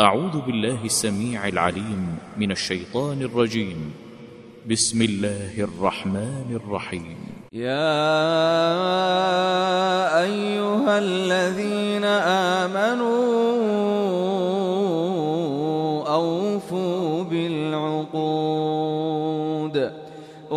أعوذ بالله السميع العليم من الشيطان الرجيم. بسم الله الرحمن الرحيم. يا أيها الذين آمنوا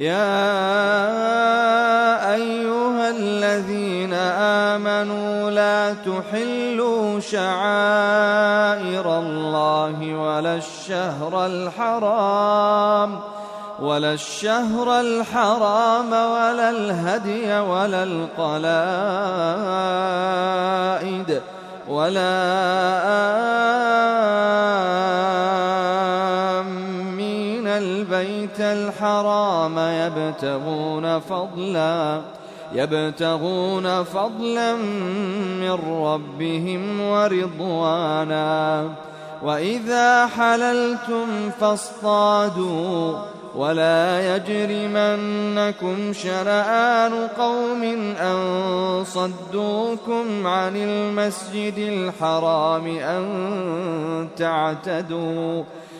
يا أيها الذين آمنوا لا تحلوا شعائر الله ولا الشهر الحرام ولا الشهر الحرام ولا الهدي ولا القلائد ولا آمين البيت الحرام يبتغون فضلا يبتغون فضلا من ربهم ورضوانا. وإذا حللتم فاصطادوا ولا يجرمنكم شنآن قوم أن صدوكم عن المسجد الحرام أن تعتدوا.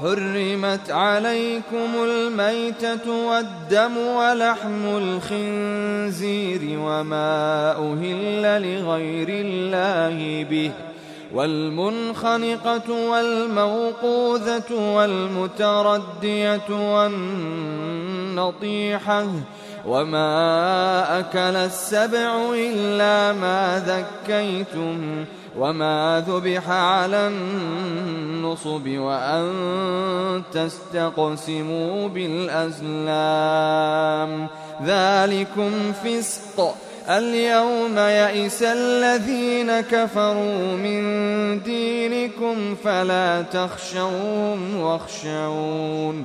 حرمت عليكم الميتة والدم ولحم الخنزير وما أهل لغير الله به والمنخنقة والموقوذة والمتردية والنطيحة وما أكل السبع إلا ما ذكيتم وما ذبح على النصب وأن تستقسموا بالأزلام ذلكم فسق اليوم يئس الذين كفروا من دينكم فلا تخشوهم واخشون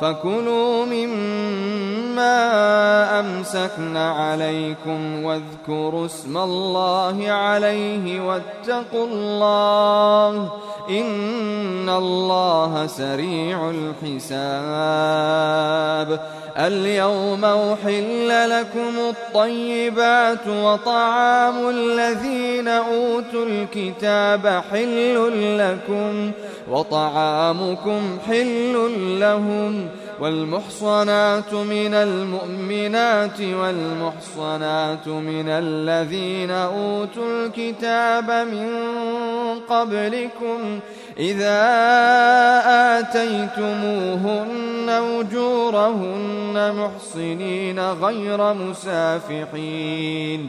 فكلوا مما أمسكن عليكم واذكروا اسم الله عليه واتقوا الله إن الله سريع الحساب اليوم أحل لكم الطيبات وطعام الذين أوتوا الكتاب حل لكم وطعامكم حل لهم والمحصنات من المؤمنات والمحصنات من الذين أوتوا الكتاب من قبلكم إذا آتيتموهن أجورهن محصنين غير مسافحين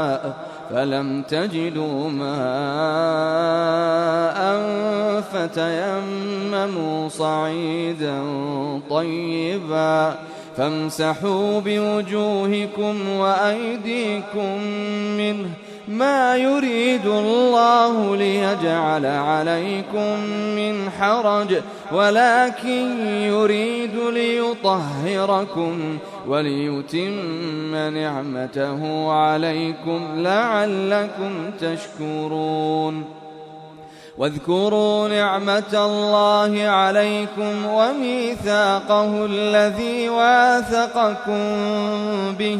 فلم تجدوا ماء فتيمموا صعيدا طيبا فامسحوا بوجوهكم وأيديكم منه ما يريد الله ليجعل عليكم من حرج ولكن يريد ليطهركم وليتم نعمته عليكم لعلكم تشكرون. واذكروا نعمة الله عليكم وميثاقه الذي واثقكم به.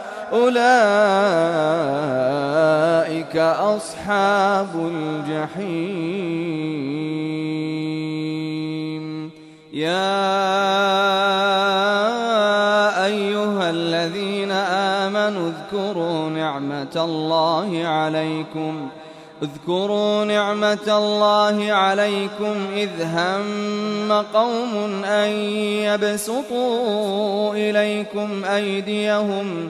أولئك أصحاب الجحيم. يا أيها الذين آمنوا اذكروا نعمة الله عليكم. اذكروا نعمة الله عليكم إذ هم قوم أن يبسطوا إليكم أيديهم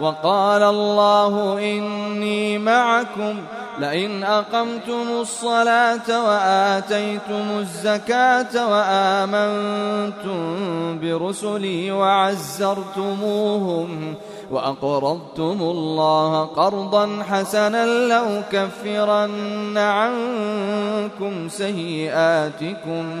وقال الله إني معكم لئن أقمتم الصلاة وآتيتم الزكاة وآمنتم برسلي وعزرتموهم وأقرضتم الله قرضا حسنا لأكفرن عنكم سيئاتكم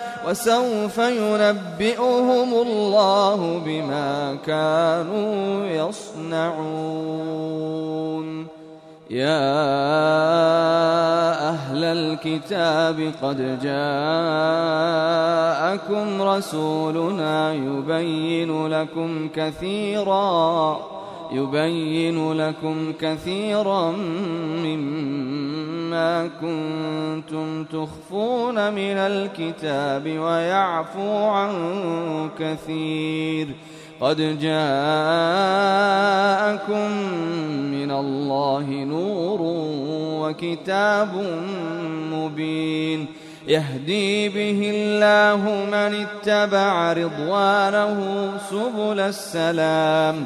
وسوف ينبئهم الله بما كانوا يصنعون. يا أهل الكتاب قد جاءكم رسولنا يبين لكم كثيرا. يبين لكم كثيرا مما كنتم تخفون من الكتاب ويعفو عن كثير. قد جاءكم من الله نور وكتاب مبين. يهدي به الله من اتبع رضوانه سبل السلام.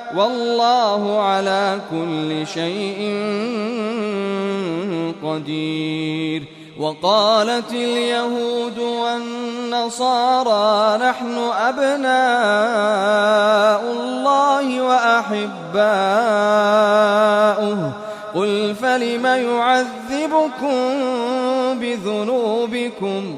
والله على كل شيء قدير. وقالت اليهود والنصارى نحن أبناء الله وأحباؤه. قل فلم يعذبكم بذنوبكم؟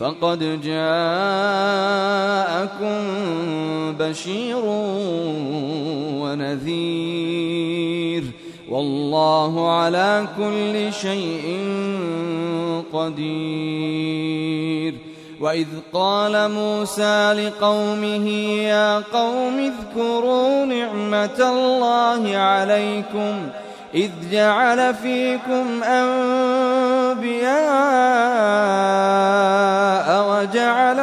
فقد جاءكم بشير ونذير والله على كل شيء قدير وإذ قال موسى لقومه يا قوم اذكروا نعمة الله عليكم إذ جعل فيكم أنبياء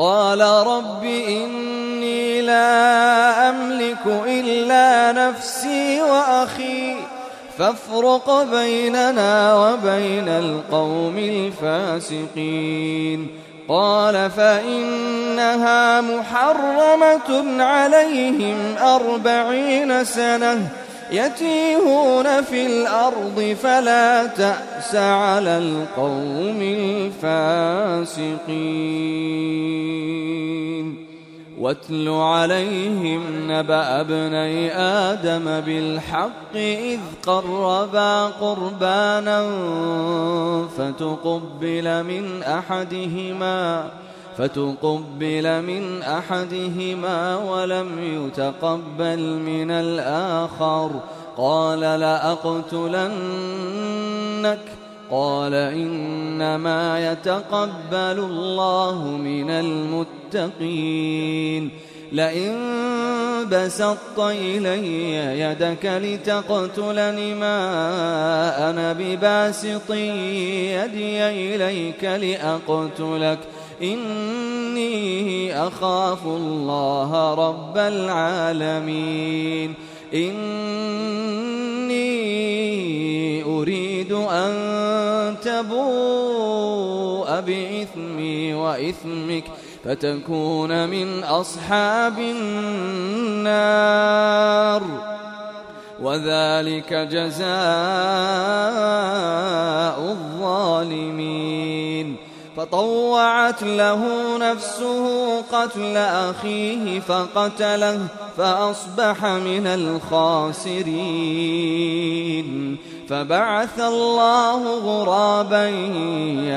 قال رب إني لا أملك إلا نفسي وأخي فافرق بيننا وبين القوم الفاسقين. قال فإنها محرمة عليهم أربعين سنة يتيهون في الأرض فلا تأس على القوم الفاسقين. واتل عليهم نبأ ابني آدم بالحق إذ قربا قربانا فتقبل من أحدهما فتقبل من أحدهما ولم يتقبل من الآخر. قال لأقتلنك. قال إنما يتقبل الله من المتقين. لئن بسطت إلي يدك لتقتلني ما أنا بباسط يدي إليك لأقتلك. إني أخاف الله رب العالمين. إني أريد أن تبوء بإثمي وإثمك فتكون من أصحاب النار. وذلك جزاء الظالمين. فطوعت له نفسه قتل أخيه فقتله فأصبح من الخاسرين. فبعث الله غرابا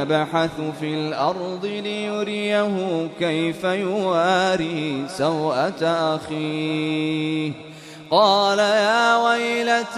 يبحث في الأرض ليريه كيف يواري سوءة أخيه. قال يا أعجزت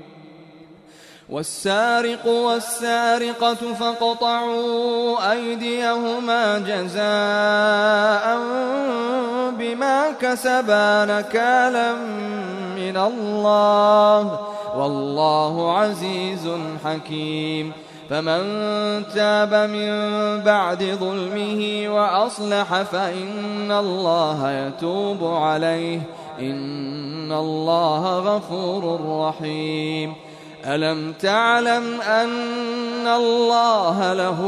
والسارق والسارقة فاقطعوا أيديهما جزاء بما كسبا نكالا من الله والله عزيز حكيم. فمن تاب من بعد ظلمه وأصلح فإن الله يتوب عليه. إن الله غفور رحيم. ألم تعلم أن الله له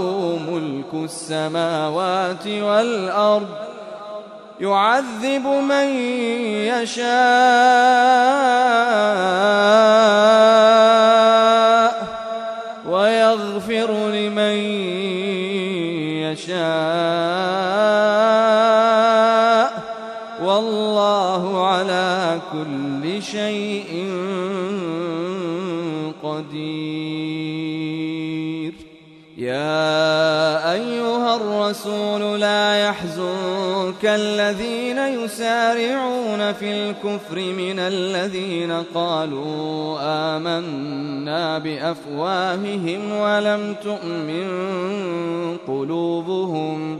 ملك السماوات والأرض يعذب من يشاء ويغفر لمن يشاء والله على كل شيء قدير. يا أيها الرسول لا يحزنك الذين يسارعون في الكفر من الذين قالوا آمنا بأفواههم ولم تؤمن قلوبهم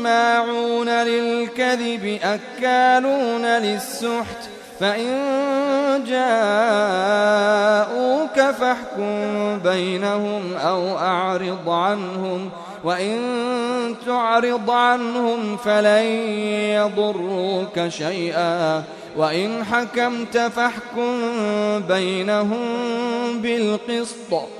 سماعون للكذب أكالون للسحت فإن جاءوك فاحكم بينهم أو أعرض عنهم وإن تعرض عنهم فلن يضروك شيئا وإن حكمت فاحكم بينهم بالقسط.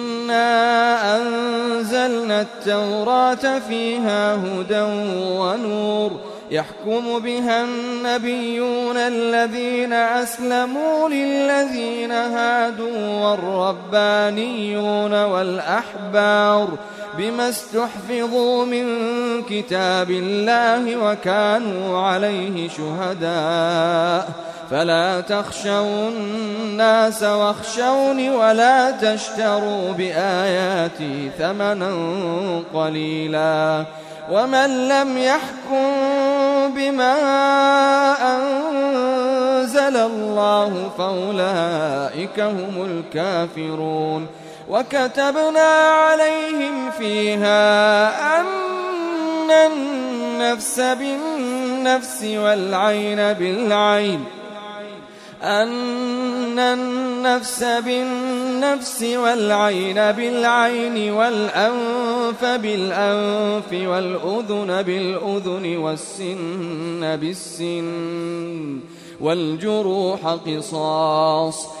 إنا أنزلنا التوراة فيها هدى ونور يحكم بها النبيون الذين أسلموا للذين هادوا والربانيون والأحبار بما استحفظوا من كتاب الله وكانوا عليه شهداء. فلا تخشوا الناس واخشوني ولا تشتروا بآياتي ثمنا قليلا. ومن لم يحكم بما أنزل الله فأولئك هم الكافرون. وكتبنا عليهم فيها أن النفس بالنفس والعين بالعين. أن النفس بالنفس والعين بالعين والأنف بالأنف والأذن بالأذن والسن بالسن والجروح قصاص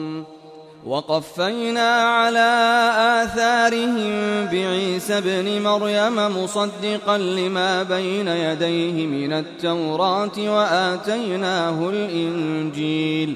وقفينا على آثارهم بعيسى ابن مريم مصدقا لما بين يديه من التوراة وآتيناه الإنجيل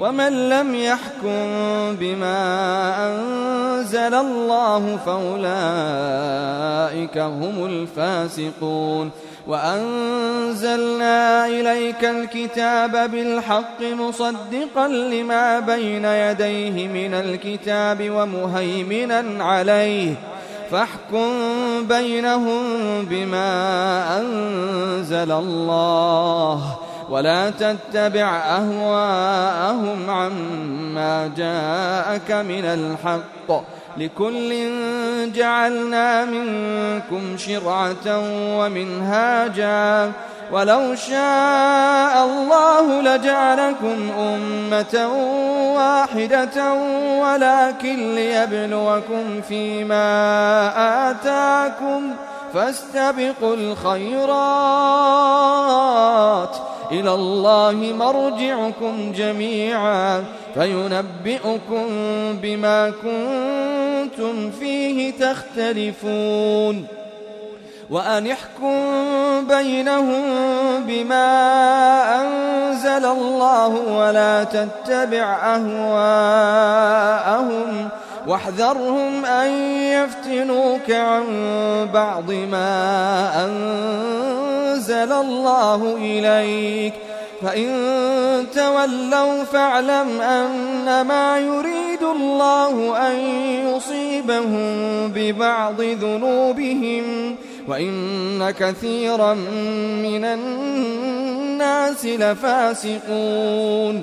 ومن لم يحكم بما أنزل الله فأولئك هم الفاسقون. وأنزلنا إليك الكتاب بالحق مصدقا لما بين يديه من الكتاب ومهيمنا عليه. فاحكم بينهم بما أنزل الله. ولا تتبع أهواءهم عما جاءك من الحق. لكل جعلنا منكم شرعة ومنهاجا. ولو شاء الله لجعلكم أمة واحدة ولكن ليبلوكم فيما آتاكم. فاستبقوا الخيرات. إلى الله مرجعكم جميعا فينبئكم بما كنتم فيه تختلفون. وأن احكم بينهم بما أنزل الله ولا تتبع أهواءهم. واحذرهم أن يفتنوك عن بعض ما أنزل الله إليك. فإن تولوا فاعلم أنما يريد الله أن يصيبهم ببعض ذنوبهم. وإن كثيرا من الناس لفاسقون.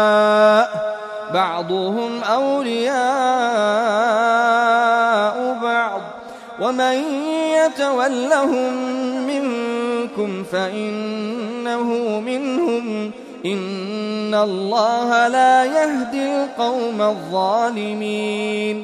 بعضهم أولياء بعض. ومن يتولهم منكم فإنه منهم. إن الله لا يهدي القوم الظالمين.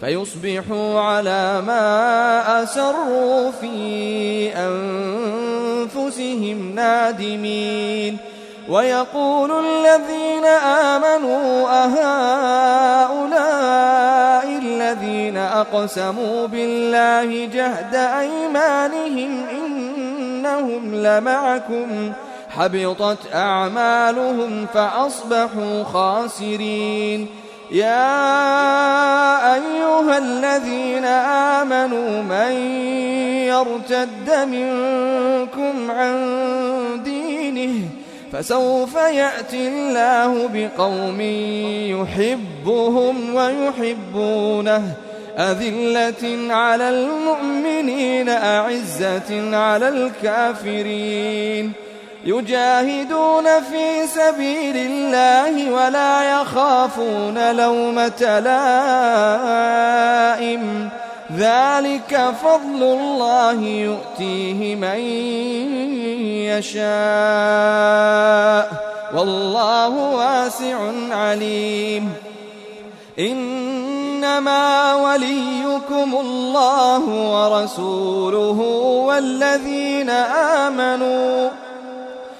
فيصبحوا على ما أسروا في أنفسهم نادمين. ويقول الذين آمنوا أهؤلاء الذين أقسموا بالله جهد أيمانهم إنهم لمعكم. حبطت أعمالهم فأصبحوا خاسرين. يا أيها الذين آمنوا من يرتد منكم عن دينه فسوف يأتي الله بقوم يحبهم ويحبونه. أذلة على المؤمنين أعزة على الكافرين. يجاهدون في سبيل الله ولا يخافون لومة لائم. ذلك فضل الله يؤتيه من يشاء. والله واسع عليم. إنما وليكم الله ورسوله والذين آمنوا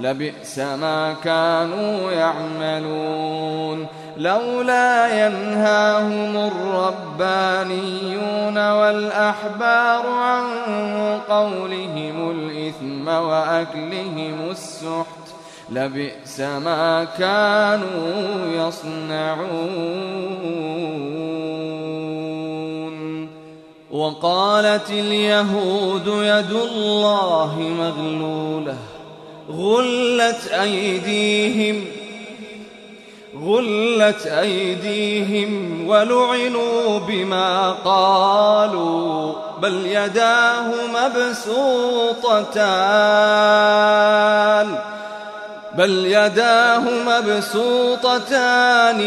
لبئس ما كانوا يعملون. لولا ينهاهم الربانيون والأحبار عن قولهم الإثم وأكلهم السحت لبئس ما كانوا يصنعون. وقالت اليهود يد الله مغلولة. غلت أيديهم غلت أيديهم ولعنوا بما قالوا بل يداه مبسوطتان بل يداه مبسوطتان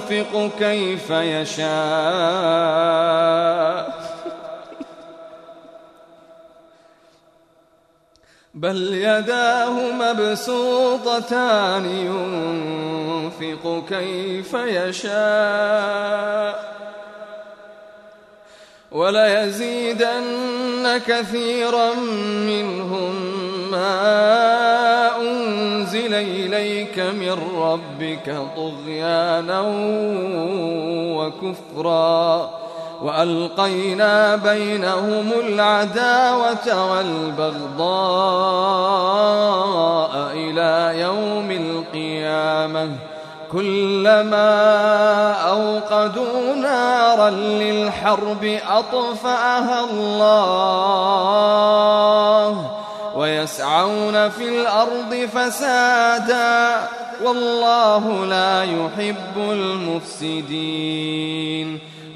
ينفق كيف يشاء. بل يداه مبسوطتان ينفق كيف يشاء. وليزيدن كثيرا منهم ما أنزل إليك من ربك طغيانا وكفرا. وألقينا بينهم العداوة والبغضاء إلى يوم القيامة. كلما أوقدوا نارا للحرب أطفأها الله. ويسعون في الأرض فسادا. والله لا يحب المفسدين.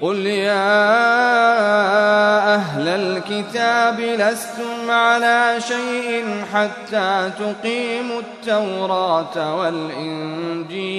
قل يا أهل الكتاب لستم على شيء حتى تقيموا التوراة والإنجيل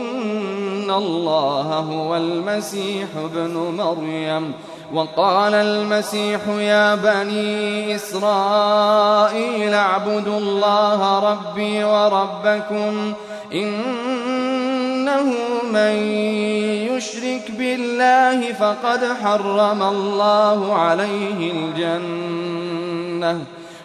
الله هو المسيح ابن مريم وقال المسيح يا بني إسرائيل اعبدوا الله ربي وربكم إنه من يشرك بالله فقد حرم الله عليه الجنة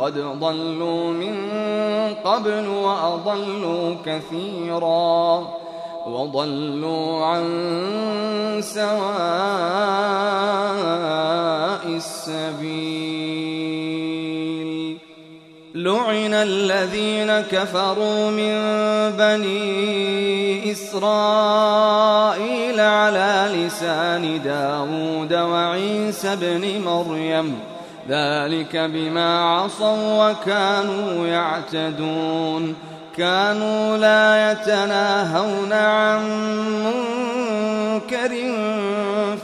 قد ضلوا من قبل وأضلوا كثيرا وضلوا عن سواء السبيل. لعن الذين كفروا من بني إسرائيل على لسان داود وعيسى بن مريم ذلك بما عصوا وكانوا يعتدون. كانوا لا يتناهون عن منكر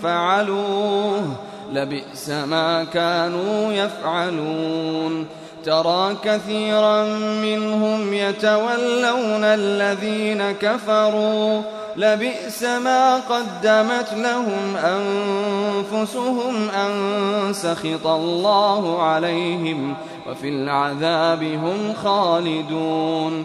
فعلوه. لبئس ما كانوا يفعلون. ترى كثيرا منهم يتولون الذين كفروا. لبئس ما قدمت لهم أنفسهم أن سخط الله عليهم وفي العذاب هم خالدون.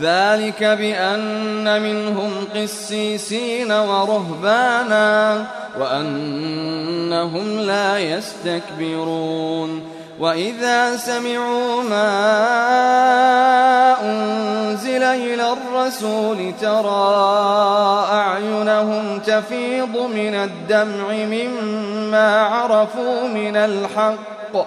ذلك بأن منهم قسيسين ورهبانا وأنهم لا يستكبرون. وإذا سمعوا ما أنزل إلى الرسول ترى أعينهم تفيض من الدمع مما عرفوا من الحق.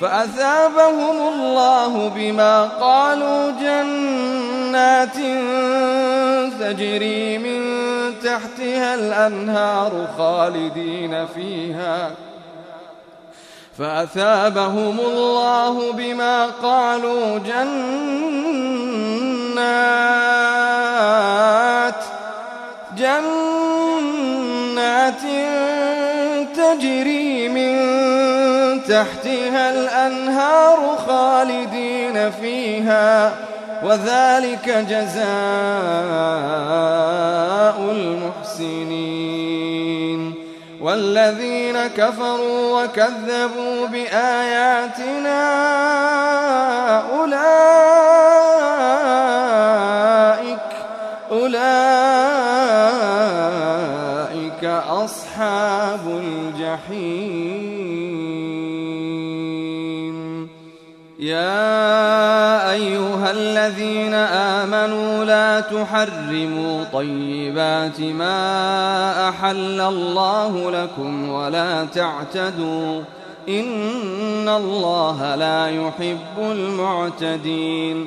فأثابهم الله بما قالوا جنات تجري من تحتها الأنهار خالدين فيها. فأثابهم الله بما قالوا جنات جنات تجري تحتها الأنهار خالدين فيها وذلك جزاء المحسنين. والذين كفروا وكذبوا بآياتنا أولئك أولئك أصحاب الجحيم. يا أيها الذين آمنوا لا تحرموا طيبات ما أحل الله لكم ولا تعتدوا إن الله لا يحب المعتدين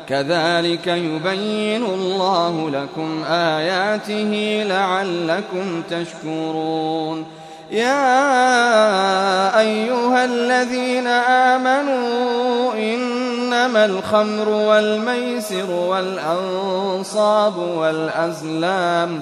كذلك يبين الله لكم آياته لعلكم تشكرون. يا أيها الذين آمنوا إنما الخمر والميسر والأنصاب والأزلام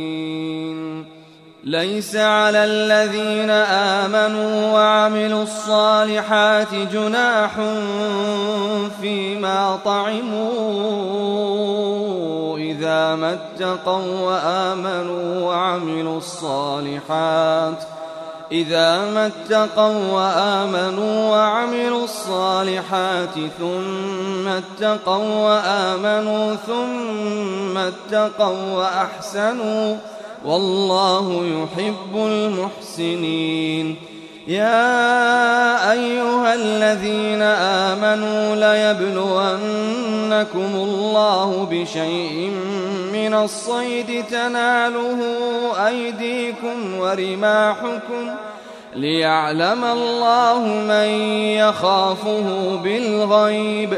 ليس على الذين آمنوا وعملوا الصالحات جناح فيما طعموا إذا ما اتقوا وآمنوا وعملوا الصالحات ۖ إذا ما اتقوا وآمنوا وعملوا الصالحات ثم اتقوا وآمنوا ثم اتقوا وأحسنوا والله يحب المحسنين. يا أيها الذين آمنوا ليبلونكم الله بشيء من الصيد. تناله أيديكم ورماحكم ليعلم الله من يخافه بالغيب.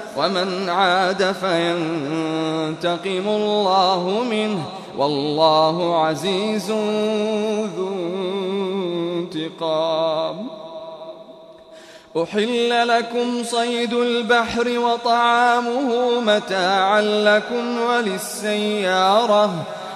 ومن عاد فينتقم الله منه والله عزيز ذو انتقام. أحل لكم صيد البحر وطعامه متاعا لكم وللسيارة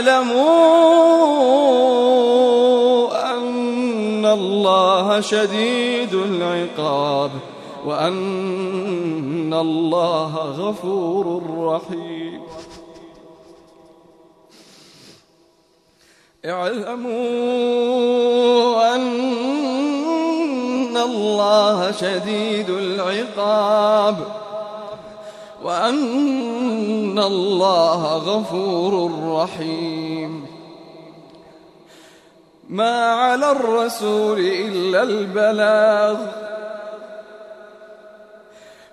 اعلموا أن الله شديد العقاب وأن الله غفور رحيم. اعلموا أن الله شديد العقاب وأن الله غفور رحيم. ما على الرسول إلا البلاغ.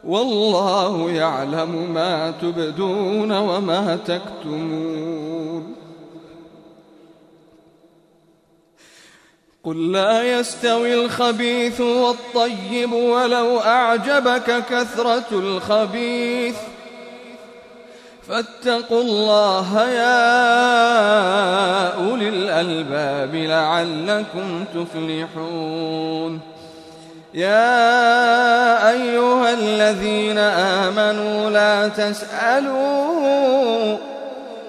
والله يعلم ما تبدون وما تكتمون. قل لا يستوي الخبيث والطيب ولو أعجبك كثرة الخبيث. فاتقوا الله يا أولي الألباب لعلكم تفلحون. يا أيها الذين آمنوا لا تسألوا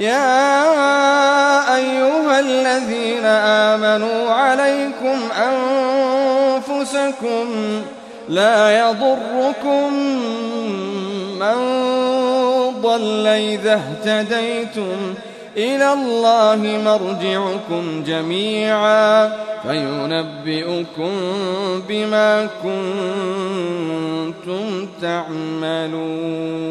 يا أيها الذين آمنوا عليكم أنفسكم لا يضركم من ضل إذا اهتديتم إلى الله مرجعكم جميعا فينبئكم بما كنتم تعملون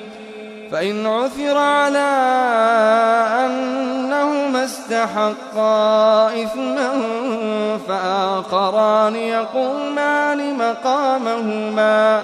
فإن عثر على أنهما استحقا إثما فآخران يقومان مقامهما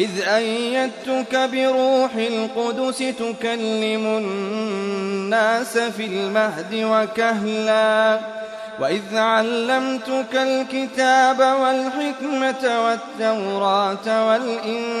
إذ أيدتك بروح القدس تكلم الناس في المهد وكهلاً وإذ علمتك الكتاب والحكمة والتوراة والإنجيل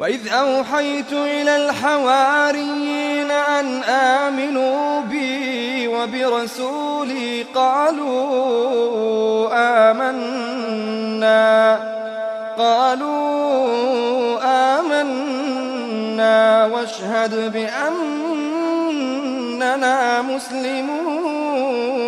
وإذ أوحيت إلى الحواريين أن آمنوا بي وبرسولي قالوا آمنا. قالوا آمنا واشهد بأننا مسلمون.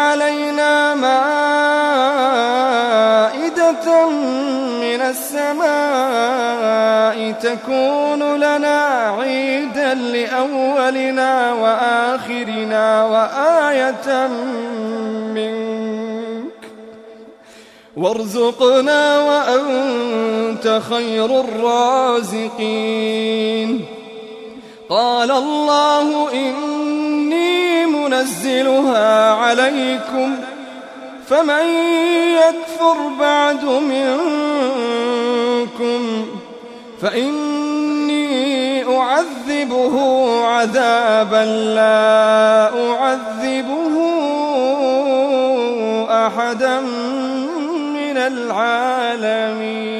علينا مائدة من السماء تكون لنا عيدا لأولنا وآخرنا وآية منك. وارزقنا وأنت خير الرازقين. قال الله إني منزلها عليكم فمن يكفر بعد منكم فإني أعذبه عذابا لا أعذبه أحدا من العالمين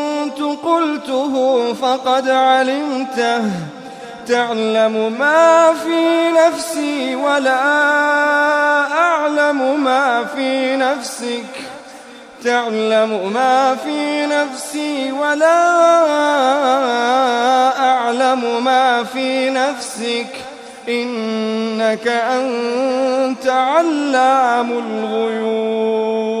قلته فقد علمته. تعلم ما في نفسي ولا أعلم ما في نفسك. تعلم ما في نفسي ولا أعلم ما في نفسك. إنك أنت علام الغيوب.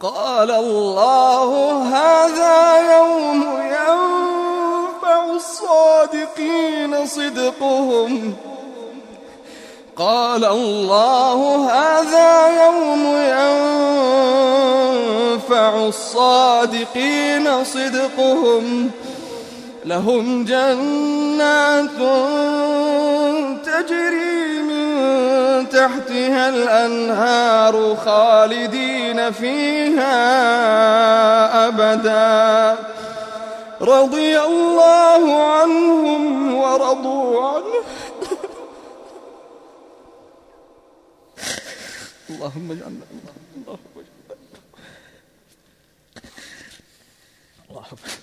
قال الله هذا يوم ينفع الصادقين صدقهم. قال الله هذا يوم ينفع الصادقين صدقهم. لهم جنات تجري من تحتها الأنهار خالدين فيها أبدا. رضي الله عنهم ورضوا عنه. اللهم اجعلنا اللهم اللهم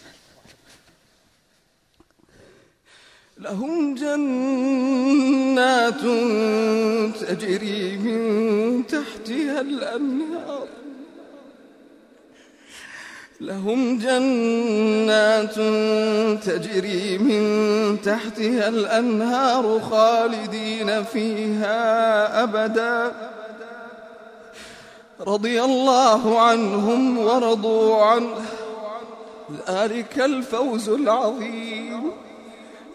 لهم جنات تجري من تحتها الأنهار. لهم جنات تجري من تحتها الأنهار خالدين فيها أبدا. رضي الله عنهم ورضوا عنه. ذلك الفوز العظيم.